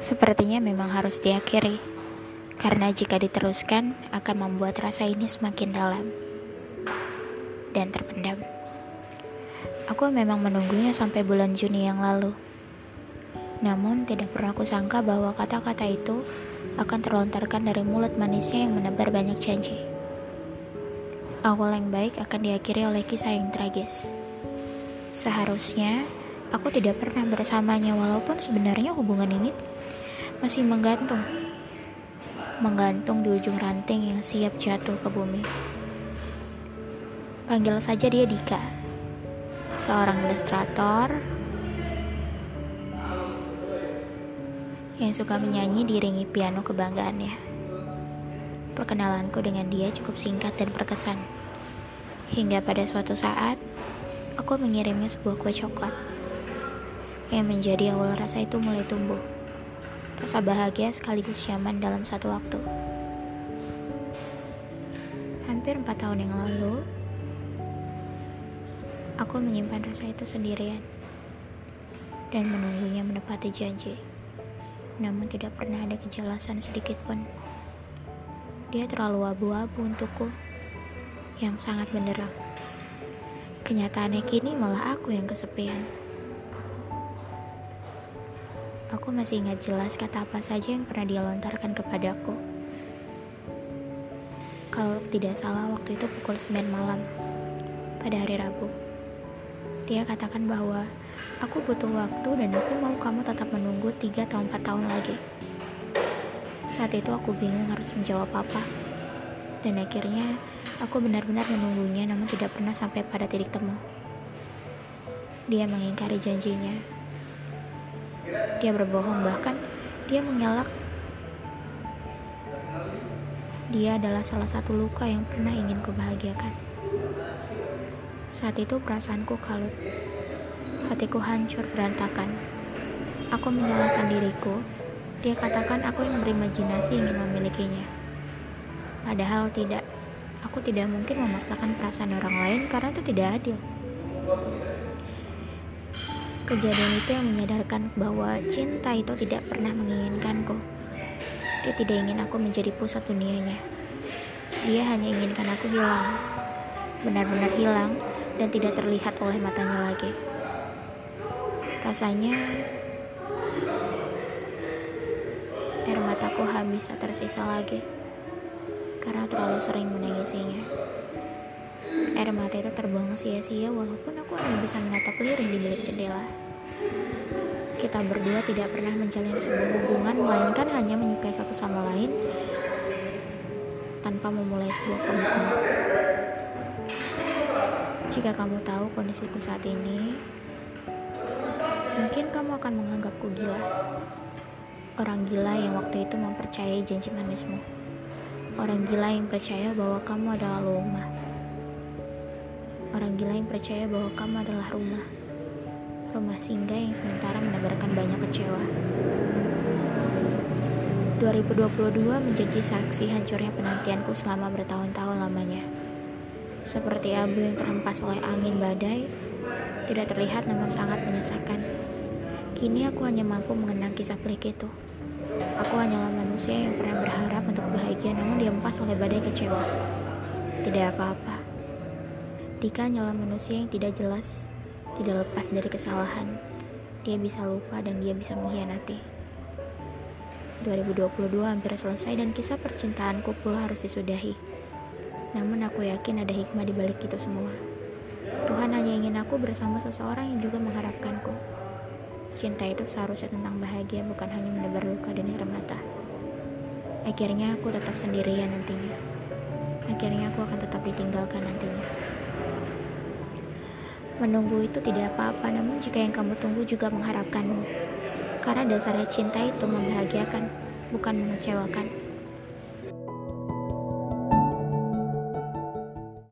Sepertinya memang harus diakhiri, karena jika diteruskan akan membuat rasa ini semakin dalam dan terpendam. Aku memang menunggunya sampai bulan Juni yang lalu. Namun tidak pernah aku sangka bahwa kata-kata itu akan terlontarkan dari mulut manisnya yang menebar banyak janji. Awal yang baik akan diakhiri oleh kisah yang tragis. Seharusnya aku tidak pernah bersamanya walaupun sebenarnya hubungan ini masih menggantung. Menggantung di ujung ranting yang siap jatuh ke bumi. Panggil saja dia Dika. Seorang ilustrator yang suka menyanyi diiringi piano kebanggaannya. Perkenalanku dengan dia cukup singkat dan berkesan. Hingga pada suatu saat, aku mengirimnya sebuah kue coklat yang menjadi awal rasa itu mulai tumbuh. Rasa bahagia sekaligus nyaman dalam satu waktu. Hampir empat tahun yang lalu, aku menyimpan rasa itu sendirian dan menunggunya menepati janji. Namun tidak pernah ada kejelasan sedikit pun. Dia terlalu abu-abu untukku, yang sangat benderang. Kenyataannya kini malah aku yang kesepian. Aku masih ingat jelas kata apa saja yang pernah dia lontarkan kepadaku. Kalau tidak salah waktu itu pukul 9 malam pada hari Rabu. Dia katakan bahwa aku butuh waktu dan aku mau kamu tetap menunggu 3 atau 4 tahun lagi. Saat itu aku bingung harus menjawab apa. Dan akhirnya aku benar-benar menunggunya namun tidak pernah sampai pada titik temu. Dia mengingkari janjinya dia berbohong, bahkan dia mengelak. Dia adalah salah satu luka yang pernah ingin kubahagiakan. Saat itu perasaanku kalut. Hatiku hancur berantakan. Aku menyalahkan diriku. Dia katakan aku yang berimajinasi ingin memilikinya. Padahal tidak. Aku tidak mungkin memaksakan perasaan orang lain karena itu tidak adil. Kejadian itu yang menyadarkan bahwa cinta itu tidak pernah menginginkanku. Dia tidak ingin aku menjadi pusat dunianya. Dia hanya inginkan aku hilang. Benar-benar hilang dan tidak terlihat oleh matanya lagi. Rasanya air mataku habis tak tersisa lagi karena terlalu sering menangisinya. Air mata itu terbuang sia-sia walaupun aku hanya bisa menatap lirih di balik jendela. Kita berdua tidak pernah menjalin sebuah hubungan melainkan hanya menyukai satu sama lain tanpa memulai sebuah komitmen. Jika kamu tahu kondisiku saat ini, mungkin kamu akan menganggapku gila. Orang gila yang waktu itu mempercayai janji manismu. Orang gila yang percaya bahwa kamu adalah lumah. Orang gila yang percaya bahwa kamu adalah rumah. Rumah singgah yang sementara menebarkan banyak kecewa. 2022 menjadi saksi hancurnya penantianku selama bertahun-tahun lamanya. Seperti abu yang terhempas oleh angin badai, tidak terlihat namun sangat menyesakan. Kini aku hanya mampu mengenang kisah pelik itu. Aku hanyalah manusia yang pernah berharap untuk bahagia namun dihempas oleh badai kecewa. Tidak apa-apa. Dika hanyalah manusia yang tidak jelas, tidak lepas dari kesalahan. Dia bisa lupa dan dia bisa mengkhianati. 2022 hampir selesai dan kisah percintaanku pula harus disudahi. Namun aku yakin ada hikmah di balik itu semua. Tuhan hanya ingin aku bersama seseorang yang juga mengharapkanku. Cinta itu seharusnya tentang bahagia bukan hanya menebar luka dan air mata. Akhirnya aku tetap sendirian nantinya. Akhirnya aku akan tetap ditinggalkan nantinya. Menunggu itu tidak apa-apa, namun jika yang kamu tunggu juga mengharapkanmu. Karena dasarnya cinta itu membahagiakan, bukan mengecewakan.